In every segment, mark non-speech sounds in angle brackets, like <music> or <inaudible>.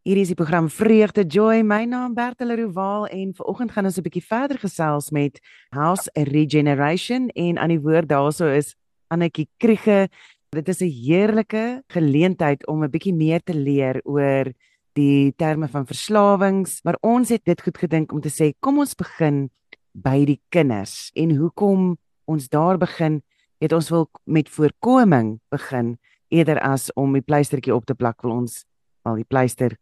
Hierdie is die program Vreugde Joy. My naam Bertel Rowaal en vanoggend gaan ons 'n bietjie verder gesels met House Regeneration en aan die woord daarso is Annetjie Kriege. Dit is 'n heerlike geleentheid om 'n bietjie meer te leer oor die terme van verslawings, maar ons het dit goed gedink om te sê kom ons begin by die kinders en hoekom ons daar begin, het ons wil met voorkoming begin eerder as om die pleistertjie op te plak wil ons al die pleister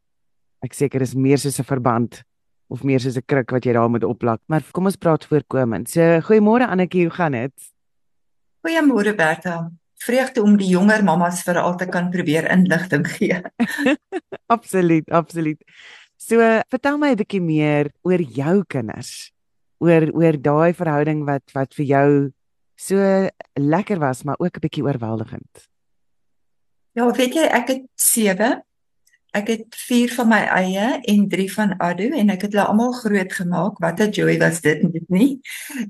ek seker is meer soos 'n verband of meer soos 'n kruk wat jy daar moet opplak. Maar kom ons praat voorkomend. So goeiemôre Annetjie, hoe gaan dit? Goeiemôre Bertha. Vreugde om die jonger mammas vir altyd kan probeer inligting gee. <laughs> absoluut, absoluut. So vertel my 'n bietjie meer oor jou kinders. Oor oor daai verhouding wat wat vir jou so lekker was, maar ook 'n bietjie oorweldigend. Ja, weet jy, ek het 7 Ek het 4 van my eie en 3 van Adu en ek het hulle almal groot gemaak. Wat 'n joy was dit net nie.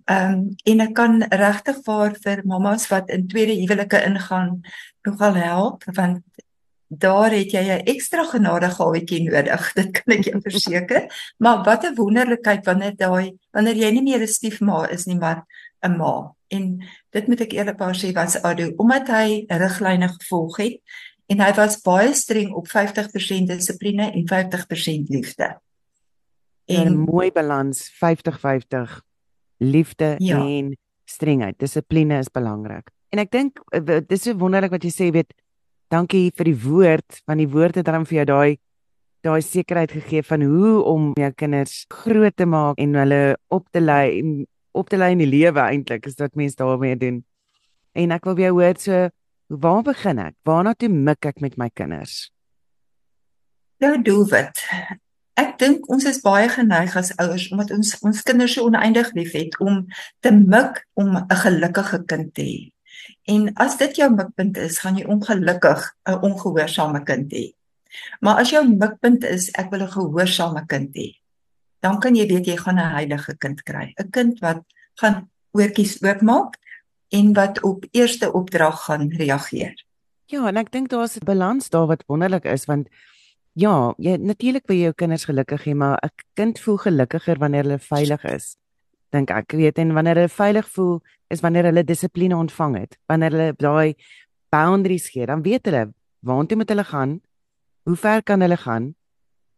Ehm um, en ek kan regtig vir vir mammas wat in tweede huwelike ingaan nogal help want daar het jy 'n ekstra genade gaweetjie nodig. <laughs> Dit kan ek jou verseker. maar wat 'n wonderlikheid wanneer daai wanneer jy nie meer 'n stiefma is nie, maar 'n ma. En dit moet ek eerlikwaar sê was Adu omdat hy riglyne gevolg het en hy was baie streng op 50% dissipline en 50% liefde. En 'n mooi balans 50-50 liefde ja. en strengheid. Dissipline is belangrik. En ek dink eh, dis so wonderlik wat jy sê, weet, dankie vir die woord, want die woord het dan vir jou daai daai sekerheid gegee van hoe om jou kinders groot te maak en hulle op te lei en op te lei in die lewe eintlik is wat mense daarmee doen. En ek wil weer hoor so Waar begin ek? Waarna toe mik ek met my kinders? Ja, doelwit. Ek dink ons is baie geneig as ouers omdat ons ons kinders so oneindig liefhet om te mik om 'n gelukkige kind te hê. En as dit jou mikpunt is, gaan jy ongelukkig 'n ongehoorsame kind hê. Maar as jou mikpunt is ek wil 'n gehoorsame kind hê, dan kan jy weet jy gaan 'n heilige kind kry, 'n kind wat gaan oortjies oopmaak en wat op eerste opdrag gaan reageer. Ja, en ek dink daar's 'n balans daar wat wonderlik is want ja, jy natuurlik wil jy jou kinders gelukkig hê, maar 'n kind voel gelukkiger wanneer hulle veilig is. Dink ek, weet en wanneer hulle veilig voel is wanneer hulle dissipline ontvang het, wanneer hulle daai boundaries gee, dan weet hulle waartoe moet hulle gaan, hoe ver kan hulle gaan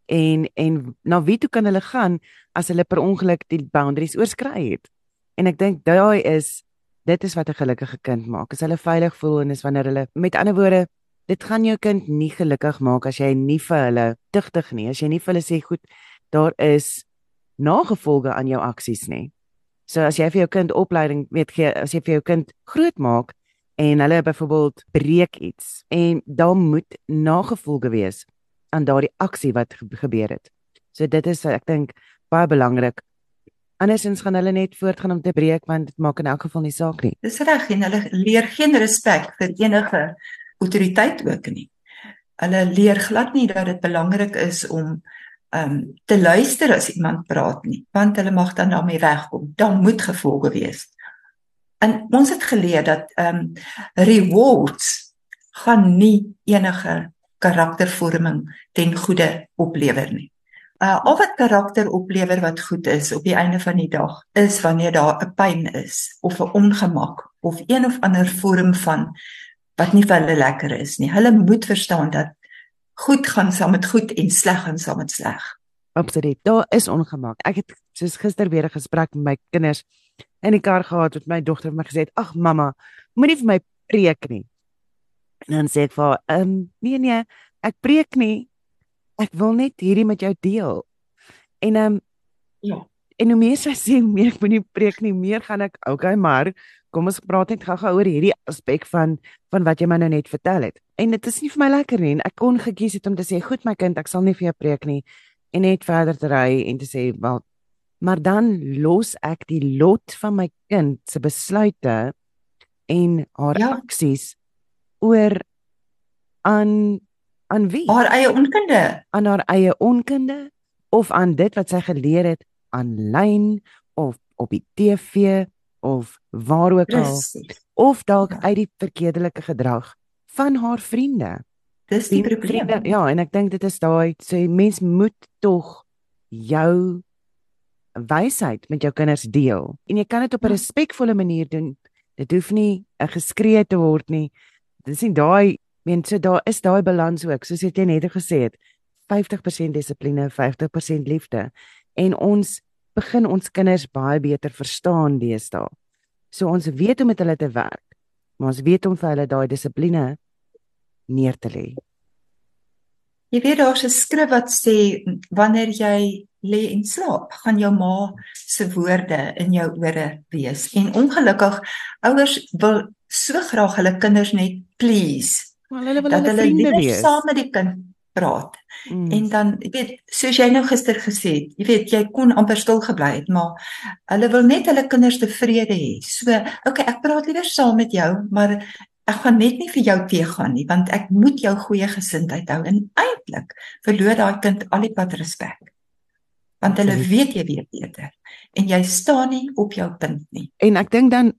en en na wie toe kan hulle gaan as hulle per ongeluk die boundaries oorskry het. En ek dink daai is dit is wat 'n gelukkige kind maak. As hulle veilig voel en is wanneer hulle met ander woorde, dit gaan jou kind nie gelukkig maak as jy nie vir hulle tugtig nie. As jy nie vir hulle sê goed, daar is nagevolge aan jou aksies nie. So as jy vir jou kind opleiding weet gee, as jy vir jou kind groot maak en hulle byvoorbeeld breek iets en daar moet nagevolge wees aan daardie aksie wat gebeur het. So dit is ek dink baie belangrik Andersins gaan hulle net voortgaan om te breek want dit maak in elk geval nie saak nie. Dis reg en hulle leer geen respek vir enige autoriteit ook nie. Hulle leer glad nie dat dit belangrik is om um te luister as iemand praat nie, want hulle mag dan daarmee wegkom. Daar moet gevolge wees. En ons het geleer dat um rewards gaan nie enige karaktervorming ten goeie oplewer nie uh of wat karakter oplewer wat goed is op die einde van die dag is wanneer daar 'n pyn is of 'n ongemak of een of ander vorm van wat nie vir hulle lekker is nie. Hulle moet verstaan dat goed gaan saam met goed en sleg gaan saam met sleg. Absoluut. Daar is ongemak. Ek het soos gister weer 'n gesprek met my kinders in die kar gehad met my dogter my gesê, "Ag mamma, moenie vir my preek nie." En dan sê ek vir haar, "Ehm, um, nee nee, ek preek nie ek wil net hierdie met jou deel. En ehm um, ja. En hoe meer sy sê, meer ek moenie preek nie, meer gaan ek, okay, maar kom ons praat net gou-gou oor hierdie aspek van van wat jy my nou net vertel het. En dit is nie vir my lekker nie. Ek kon gekies het om te sê, "Goed my kind, ek sal nie vir jou preek nie." En net verder te ry en te sê, "Wel, maar dan los ek die lot van my kind se besluite en haar ja. aksies oor aan aan wie? Haar eie onkunde, aan haar eie onkunde of aan dit wat sy geleer het aanlyn of op die TV of waar ook al of dalk uit die verkeerdelike gedrag van haar vriende. Dis die probleem. Vriende, ja, en ek dink dit is daai sê mens moet tog jou wysheid met jou kinders deel. En jy kan dit op 'n ja. respekvolle manier doen. Dit hoef nie 'n geskree te word nie. Dit is nie daai mens so daar is daai balans ook, soos jy net gesê het. 50% dissipline, 50% liefde. En ons begin ons kinders baie beter verstaan deesdae. So ons weet hoe met hulle te werk. Maar ons weet om vir hulle daai dissipline neer te lê. Jy weet daar's 'n skrif wat sê wanneer jy lê en slaap, gaan jou ma se woorde in jou ore wees. En ongelukkig ouers wil so graag hulle kinders net please. Maar hulle wil hulle vriende wees. Saam met die kind praat. Mm. En dan, jy weet, soos jy nou gister gesê het, jy weet, jy kon amper stil gebly het, maar hulle wil net hulle kinders tevrede hê. So, okay, ek praat liewer saam met jou, maar ek gaan net nie vir jou teëgaan nie, want ek moet jou goeie gesindheid hou en eintlik verloor daai kind al die pad respek want hulle weet jy weet beter en jy staan nie op jou punt nie. En ek dink dan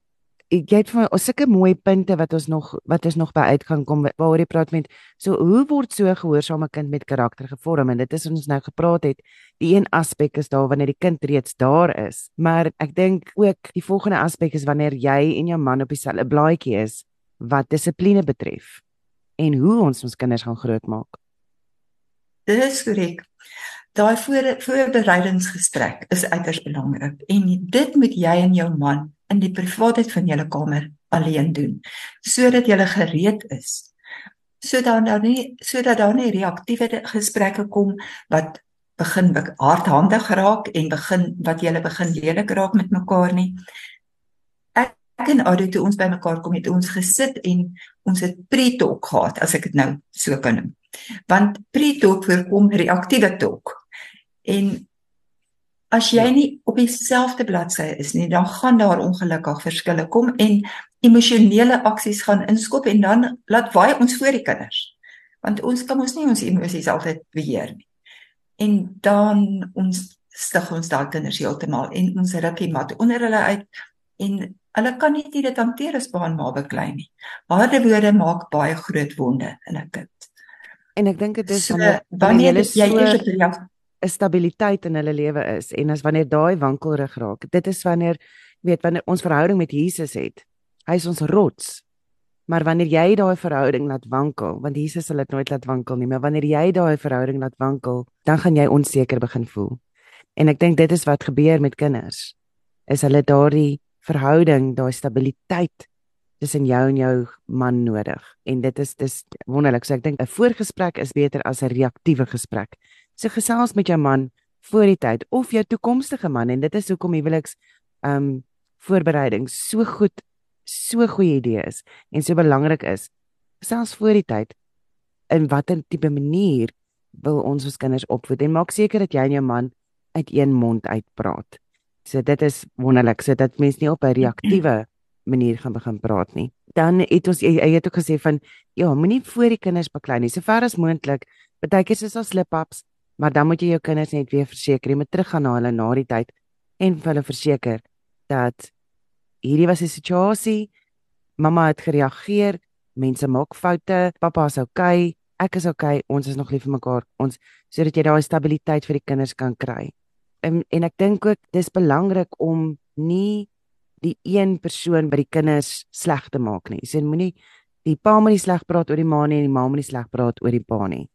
jy het vir ons sulke mooi punte wat ons nog wat ons nog by uit gaan kom waaroor jy praat met so hoe word so gehoorsame kind met karakter gevorm? En dit is ons nou gepraat het die een aspek is daar wanneer die kind reeds daar is. Maar ek dink ook die volgende aspek is wanneer jy en jou man op dieselfde blaadjie is wat dissipline betref en hoe ons ons kinders gaan grootmaak. Dis korrek. Daai voor voorbereidingsgesprek is uiters belangrik en dit moet jy en jou man in die privaatheid van julle kamer alleen doen sodat julle gereed is. Sodat daar nie sodat daar nie reaktiewe gesprekke kom wat begin hardhandig raak en begin wat julle begin lelik raak met mekaar nie. Ek, ek en Ado toe ons by mekaar kom het ons gesit en ons het pre-talk gehad as ek dit nou so kan noem. Want pre-talk voorkom reaktiewe talk. En as jy ja. nie op dieselfde bladsy is nie, dan gaan daar ongelukkig verskille kom en emosionele aksies gaan inskop en dan laat waai ons voor die kinders. Want ons kan ons nie ons emosies altyd beheer nie. En dan ons stig ons daai kinders heeltemal en ons rukkie mat onder hulle uit en hulle kan nie dit hanteer as baan maar beklei nie. Harde woorde maak baie groot wonde in 'n kind. En ek dink dit is so, wanneer jy so, eers op die 'n stabiliteit in hulle lewe is en as wanneer daai wankelrig raak. Dit is wanneer weet wanneer ons verhouding met Jesus het. Hy is ons rots. Maar wanneer jy daai verhouding laat wankel, want Jesus sal dit nooit laat wankel nie, maar wanneer jy daai verhouding laat wankel, dan gaan jy onseker begin voel. En ek dink dit is wat gebeur met kinders. Is hulle daardie verhouding, daai stabiliteit tussen jou en jou man nodig. En dit is dis wonderlik. So ek dink 'n voorgesprek is beter as 'n reaktiewe gesprek so gesels met jou man voor die tyd of jou toekomstige man en dit is hoekom huweliks um voorbereiding so goed so goeie idee is en so belangrik is selfs voor die tyd in watter tipe manier wil ons ons kinders opvoed en maak seker dat jy en jou man uit een mond uitpraat. So dit is wonderlik sodat mense nie op 'n reaktiewe manier gaan begin praat nie. Dan het ons jy, jy het ook gesê van ja, moenie voor die kinders baklei nie. Sover as moontlik. Partykeer is daar slip-ups maar dan moet jy jou kinders net weer verseker, jy moet teruggaan na hulle na die tyd en vir hulle verseker dat hierdie was 'n situasie. Mamma het gereageer. Mense maak foute. Pappa is okay. Ek is okay. Ons is nog lief vir mekaar. Ons sodat jy daai stabiliteit vir die kinders kan kry. En en ek dink ook dis belangrik om nie die een persoon by die kinders sleg te maak nie. Jy sê moenie die pa moet nie sleg praat oor die ma nie en die ma moet nie sleg praat oor die pa nie.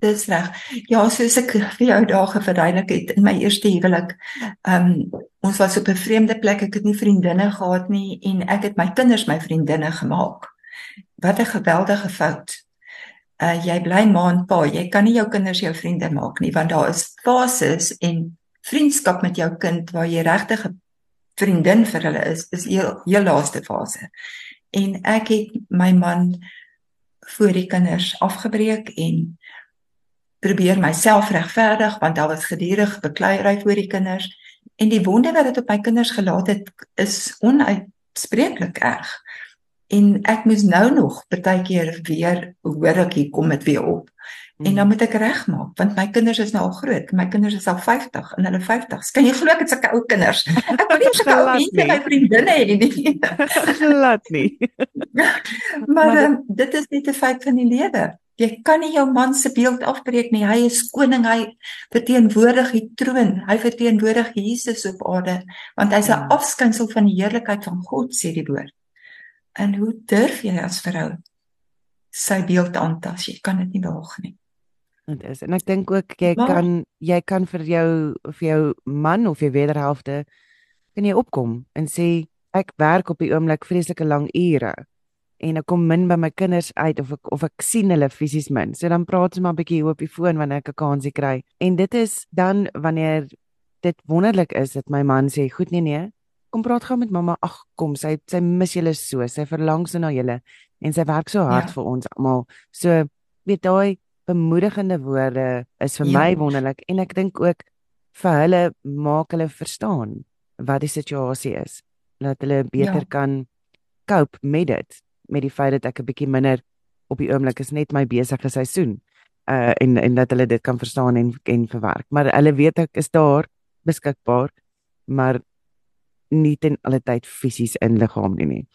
Dis reg. Ja, soos ek vir jou daag verduidelik het in my eerste huwelik, ehm um, ons was op 'n vreemde plek. Ek het nie vriendinne gehad nie en ek het my kinders my vriendinne gemaak. Wat 'n geweldige fout. Uh jy bly ma en pa, jy kan nie jou kinders jou vriende maak nie want daar is fases en vriendskap met jou kind waar jy regtig 'n vriendin vir hulle is, is heel, heel laaste fase. En ek het my man voor die kinders afgebreek en probeer myself regverdig want daar was gedurig bekleierery vir die kinders en die wonde wat dit op my kinders gelaat het is onuitspreeklik erg. En ek moes nou nog partykeer weer hoor ek hier kom dit weer op. En dan moet ek regmaak want my kinders is nou al groot. My kinders is al 50 en hulle 50s. Kan jy glo ek het sulke ou kinders? Ek wil nie sulke <laughs> ou mense my vriendinne hê nie. <laughs> Glad nie. <laughs> maar, maar um, dit is net 'n feit van die lewe. Jy kan nie jou man se beeld afbreek nie. Hy is koning, hy verteenwoordig die troon. Hy verteenwoordig Jesus op aarde want hy's 'n ja. afskynsel van die heerlikheid van God sê die woord. En hoe durf jy as vrou sy beeld aantas? Jy kan dit nie waag nie. Dit is. En ek dink ook jy maar, kan jy kan vir jou vir jou man of jou wederhelfte kan jy opkom en sê ek werk op die oomblik vreeslike lang ure en ek kom min by my kinders uit of ek of ek sien hulle fisies min. So dan praat ons maar 'n bietjie op die foon wanneer ek 'n kansie kry. En dit is dan wanneer dit wonderlik is dat my man sê, "Goed nee nee, kom praat gou met mamma. Ag, kom, sy sy mis julle so. Sy verlang so na julle en sy werk so hard ja. vir ons almal." So weet daai bemoedigende woorde is vir ja. my wonderlik en ek dink ook vir hulle maak hulle verstaan wat die situasie is dat hulle beter ja. kan cope met dit met die feit dat ek 'n bietjie minder op die oomblik is net my besige seisoen uh en en dat hulle dit kan verstaan en en verwerk maar hulle weet ek is daar beskikbaar maar nie ten alle tyd fisies in liggaam nie nie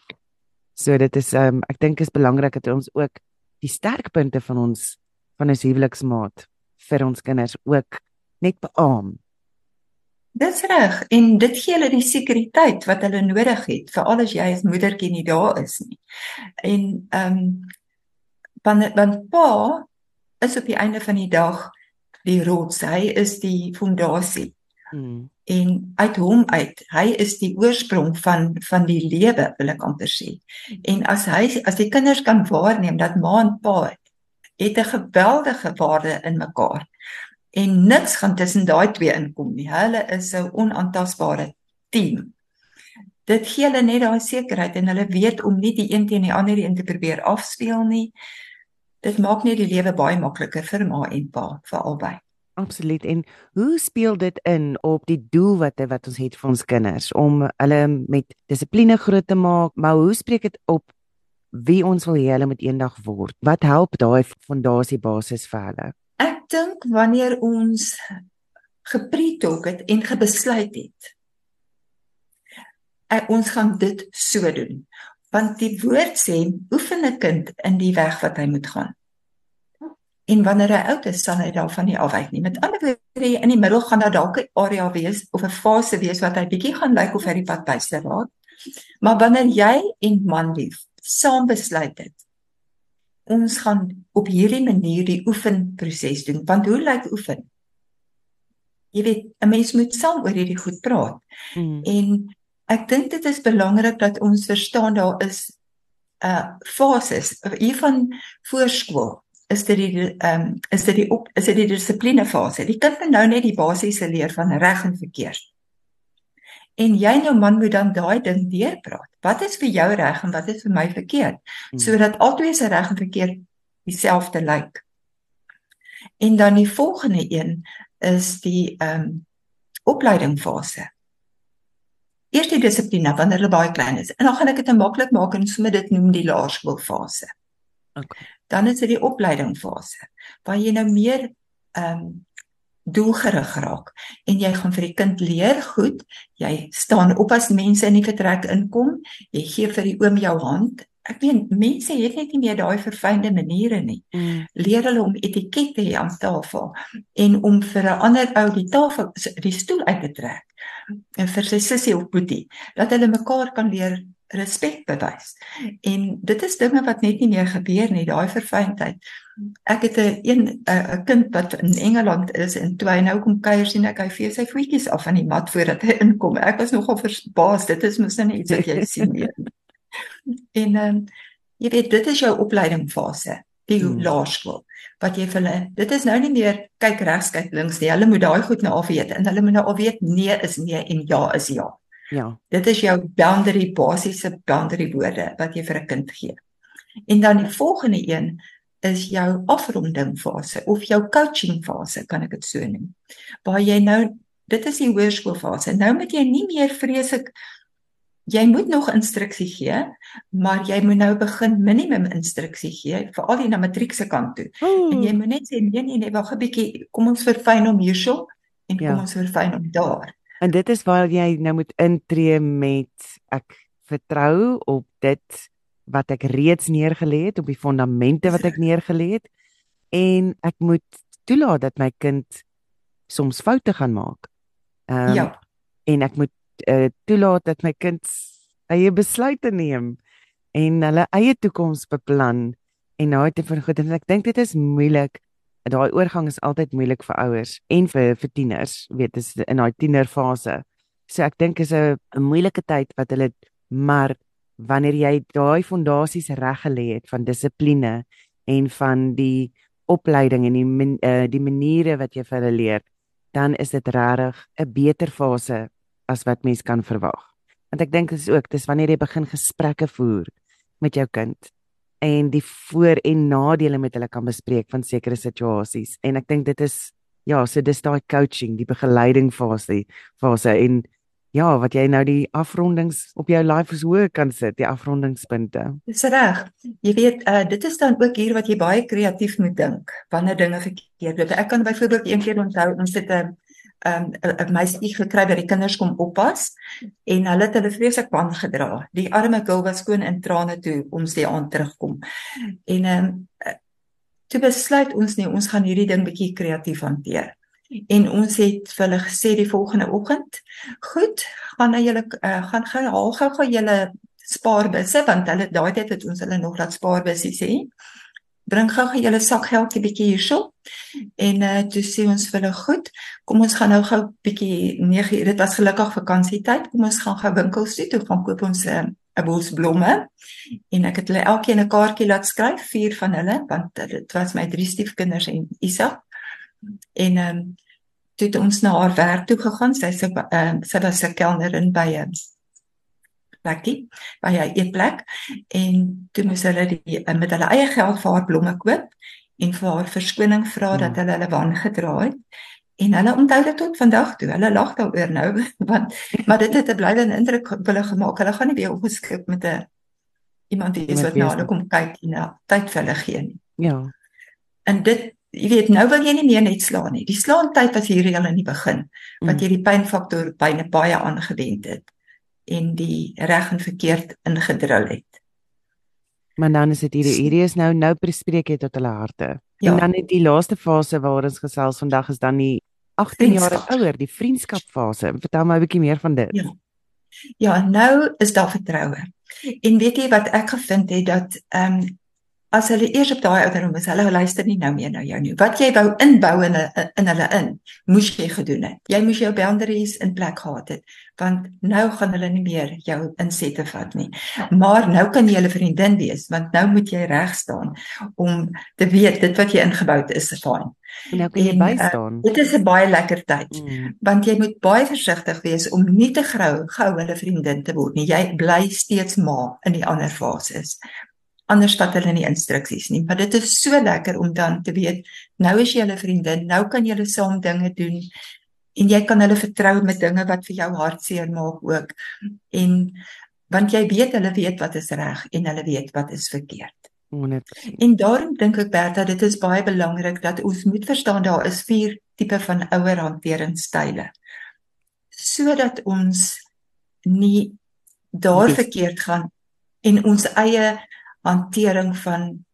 so dit is um ek dink is belangrik dat ons ook die sterkpunte van ons van 'n huweliksmaat vir ons kinders ook net beam. Dis reg en dit gee hulle die sekuriteit wat hulle nodig het vir al as jy as moedertjie nie daar is nie. En ehm um, want want pa is op die einde van die dag die rots, hy is die fondasie. Hmm. En uit hom uit, hy is die oorsprong van van die lewe, wil ek amper sê. En as hy as die kinders kan waarneem dat ma en pa het 'n geweldige waarde in mekaar. En niks gaan tussen daai twee inkom nie. Hulle is 'n onaantastbare team. Dit gee hulle net daai sekerheid en hulle weet om nie die een teen die ander een te probeer afspeel nie. Dit maak net die lewe baie makliker vir ma en pa vir albei. Absoluut. En hoe speel dit in op die doelwitte wat ons het vir ons kinders om hulle met dissipline groot te maak, maar hoe spreek dit op wie ons wil hê hulle moet eendag word. Wat help daai fondasie basis vir hulle? Ek dink wanneer ons gepreetok het en gebesluit het ek ons gaan dit so doen. Want die woord sê oefen 'n kind in die weg wat hy moet gaan. En wanneer hy oud is sal hy daarvan nie afwyk nie. Met ander woorde in die middel gaan daar dalk 'n area wees of 'n fase wees wat hy bietjie gaan lyk of hy die pad byste raak. Maar wanneer jy en man lief saam besluit het ons gaan op hierdie manier die oefenproses doen. Want hoe lyk oefen? Jy weet 'n mens moet saam oor hierdie goed praat. Mm. en ek dink dit is belangrik dat ons verstaan daar is 'n uh, fases. Hier van voorskool is dit die ehm um, is dit die op is dit die dissipline fase. Die kind moet nou net die basiese leer van reg en verkeerd En jy nou man moet dan daai ding deurpraat. Wat is vir jou reg en wat is vir my verkeerd? Hmm. Sodat albei se reg en verkeerd dieselfde lyk. En dan die volgende een is die ehm um, opleidingfase. Eers die dissipline wanneer hulle baie klein is. En dan gaan ek dit maklik maak en sommer dit noem die laerskoolfase. Okay. Dan is dit die opleidingfase waar jy nou meer ehm um, doelgerig raak. En jy gaan vir die kind leer goed. Jy staan op as mense in die vertrek inkom. Jy gee vir die oom jou hand. Ek weet mense het net nie meer daai verfynde maniere nie. Mm. leer hulle om etikette hier aan tafel en om vir 'n ander ou die tafel die stoel uit te trek en vir sy sussie of boetie dat hulle mekaar kan leer respek bewys. En dit is dinge wat net nie meer gebeur nie, daai verfynheid. Ek het 'n een 'n kind wat in Engeland is en toe hy nou kom kuier sien ek hy vee sy voetjies af van die mat voordat hy inkom. Ek was nogal verbaas. Dit is mos nou net iets wat jy sien nie. En ehm um, jy weet dit is jou opleidingfase, die hmm. laerskool. Wat jy vir hulle, dit is nou nie meer kyk regs kyk links nie. Hulle moet daai goed nou al weet en hulle moet nou al weet nee is nee en ja is ja. Ja. Dit is jou boundary basiese boundary woorde wat jy vir 'n kind gee. En dan die volgende een is jou afronding fase of jou coaching fase kan ek dit so noem. Waar jy nou dit is die hoërskoolfase. Nou moet jy nie meer vreeslik jy moet nog instruksie gee, maar jy moet nou begin minimum instruksie gee vir al die na matriek se kant toe. Oh. En jy moet net sê nee nee nee, wag 'n bietjie, kom ons verfyn hom hierso en kom ja. ons verfyn hom daar. En dit is waar jy nou moet intree met ek vertrou op dit wat ek reeds neergelê het, op die fondamente wat ek neergelê het en ek moet toelaat dat my kind soms foute gaan maak. Ehm um, ja. En ek moet uh, toelaat dat my kind eie besluite neem en hulle eie toekoms beplan en nou het vir goed en ek dink dit is moeilik daai oorgang is altyd moeilik vir ouers en vir vir tieners. Weet dis in daai tienerfase. So ek dink is 'n moeilike tyd wat hulle maar wanneer jy daai fondasies reg gelê het van dissipline en van die opleiding en die uh, die maniere wat jy vir hulle leer dan is dit regtig 'n beter fase as wat mens kan verwag. Want ek dink dit is ook dis wanneer jy begin gesprekke voer met jou kind en die voor en nadele met hulle kan bespreek van sekere situasies en ek dink dit is ja, so dis daai coaching, die begeleiding fase fase en ja, wat jy nou die afrondings op jou life is hoe kan sit, die afrondingspunte. Dis reg. Jy weet, uh, dit is dan ook hier wat jy baie kreatief moet dink wanneer dinge verkeerd loop. Ek kan byvoorbeeld een keer onthou ons het 'n uh, um, 'n meisie gekry by die kinders kom oppas en hulle het hulle vreeslik bang gedra. Die arme girl was skoon in trane toe ons die aand terugkom. En ehm um, toe besluit ons nie ons gaan hierdie ding bietjie kreatief hanteer. En ons het vir hulle gesê die volgende oggend, goed, gaan na julle uh, gaan gaan haal gou-gou julle spaarbusse want hulle daai tyd het ons hulle nog laat spaarbusse sê bring gou-gou julle sakgeldjie bietjie hierso. En uh toe sê ons vir hulle goed, kom ons gaan nou gou bietjie 9 ure, dit was gelukkig vakansietyd. Kom ons gaan gou winkels toe, toe gaan koop ons 'n uh, 'n bos blomme. En ek het hulle elkeen 'n kaartjie laat skryf, vier van hulle, want dit was my drie stiefkinders en Isak. En ehm um, toe het ons na haar werk toe gegaan. Sy sê ehm sy was 'n kelnerin by 'n plekkie by 'n eetplek en toe moes hulle die eh, met hulle eie geld vir haar blomme koop en vir haar verskoning vra hmm. dat hulle hulle wan gedra het. En hulle onthou dit tot vandag toe. Hulle lag daaroor nou <laughs> want maar dit het 'n blywende indruk op hulle gemaak. Hulle gaan nie weer opgeskep met 'n iemand die is wat nou hulle kom kyk en nou tyd vir hulle gee nie. Ja. En dit jy weet nou wil jy nie meer net slaan nie. Die slaan tyd was hier al in die begin wat hmm. jy die pynfaktor byne baie aangewend het en die reg en verkeerd ingedrul het. Maar dan is dit hierdie hierdie is nou nou bespreek jy tot hulle harte. Ja. En dan net die laaste fase waar ons gesels vandag is dan die 18 jaar ouer, die vriendskapfase. Vertel my 'n bietjie meer van dit. Ja. Ja, nou is daar vertroue. En weet jy wat ek gevind het dat ehm um, as hulle eers op daai ouderdom is, hulle luister nie nou meer na jou nie. Wat jy wou inbou in in hulle in, moes jy gedoen het. Jy moes jou boundaries in plek gehad het, want nou gaan hulle nie meer jou insette vat nie. Maar nou kan jy hulle vriendin wees, want nou moet jy reg staan om te weet dit wat jy ingebou het is fyn. En nou kan jy bystaan. Uh, dit is 'n baie lekker tyd, mm. want jy moet baie versigtig wees om nie te gou gou hulle vriendin te word nie. Jy bly steeds ma in die ander fases anders vat hulle nie instruksies nie. Maar dit is so lekker om dan te weet nou is jy hulle vriendin, nou kan julle saam dinge doen en jy kan hulle vertrou met dinge wat vir jou hartseer maak ook. En want jy weet hulle weet wat is reg en hulle weet wat is verkeerd. Net. En daarom dink ek Bertha, dit is baie belangrik dat ons moet verstaan daar is vier tipe van ouer hanteringsstyle. Sodat ons nie daar verkeerd gaan en ons eie hantering van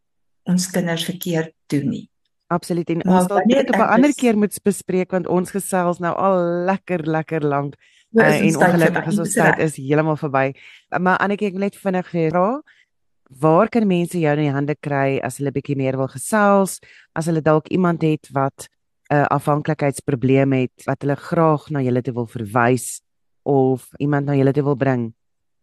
ons kinders verkeerd doen nie. Absoluut en ons sal dit op 'n ander keer moet bespreek want ons gesels nou al lekker lekker lank uh, en ongelukkig is ons tyd is heeltemal verby. Maar Annetjie ek wil net vinnig vra waar kan mense jou in die hande kry as hulle bietjie meer wil gesels, as hulle dalk iemand het wat 'n uh, afhanklikheidsprobleem het wat hulle graag na julle toe wil verwys of iemand na julle toe wil bring?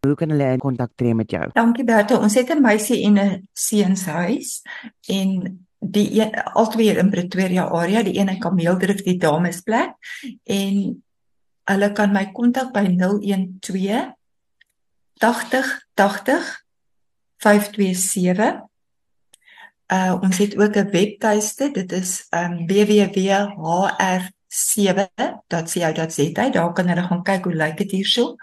Hoe kan hulle in kontak tree met jou? Dankie Bertha. Ons het 'n meisie en 'n seenshuis en die een, albei in Pretoria area, die een in Kameeldrift, die damesplek en hulle kan my kontak by 012 80 80 527. Uh ons het ook 'n webtuiste. Dit is um www.hr 7.co.za. Daar kan hulle gaan kyk hoe lyk dit hierso.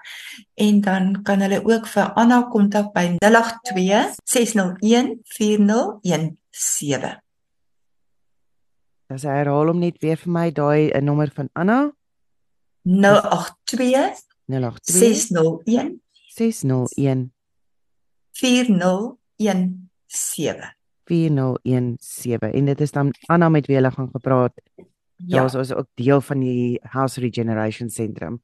En dan kan hulle ook vir Anna kontak by 082 601 4017. Dis herhaal hom net weer vir my daai 'n nommer van Anna 082 082 601 601 4017. 4017 en dit is dan Anna met wie hulle gaan gepraat. Ja, ons is ook deel van die House Regeneration Sentrum.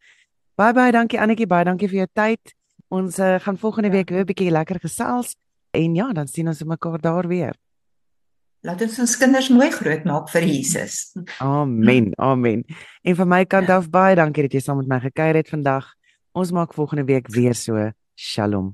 Bye bye, dankie Annetjie, baie dankie vir jou tyd. Ons uh, gaan volgende ja. week weer 'n bietjie lekker gesels en ja, dan sien ons mekaar daar weer. Laat ons ons kinders mooi grootmaak vir Jesus. <laughs> Amen. Amen. En van my kant ja. af baie dankie dat jy saam met my gekuier het vandag. Ons maak volgende week weer so. Shalom.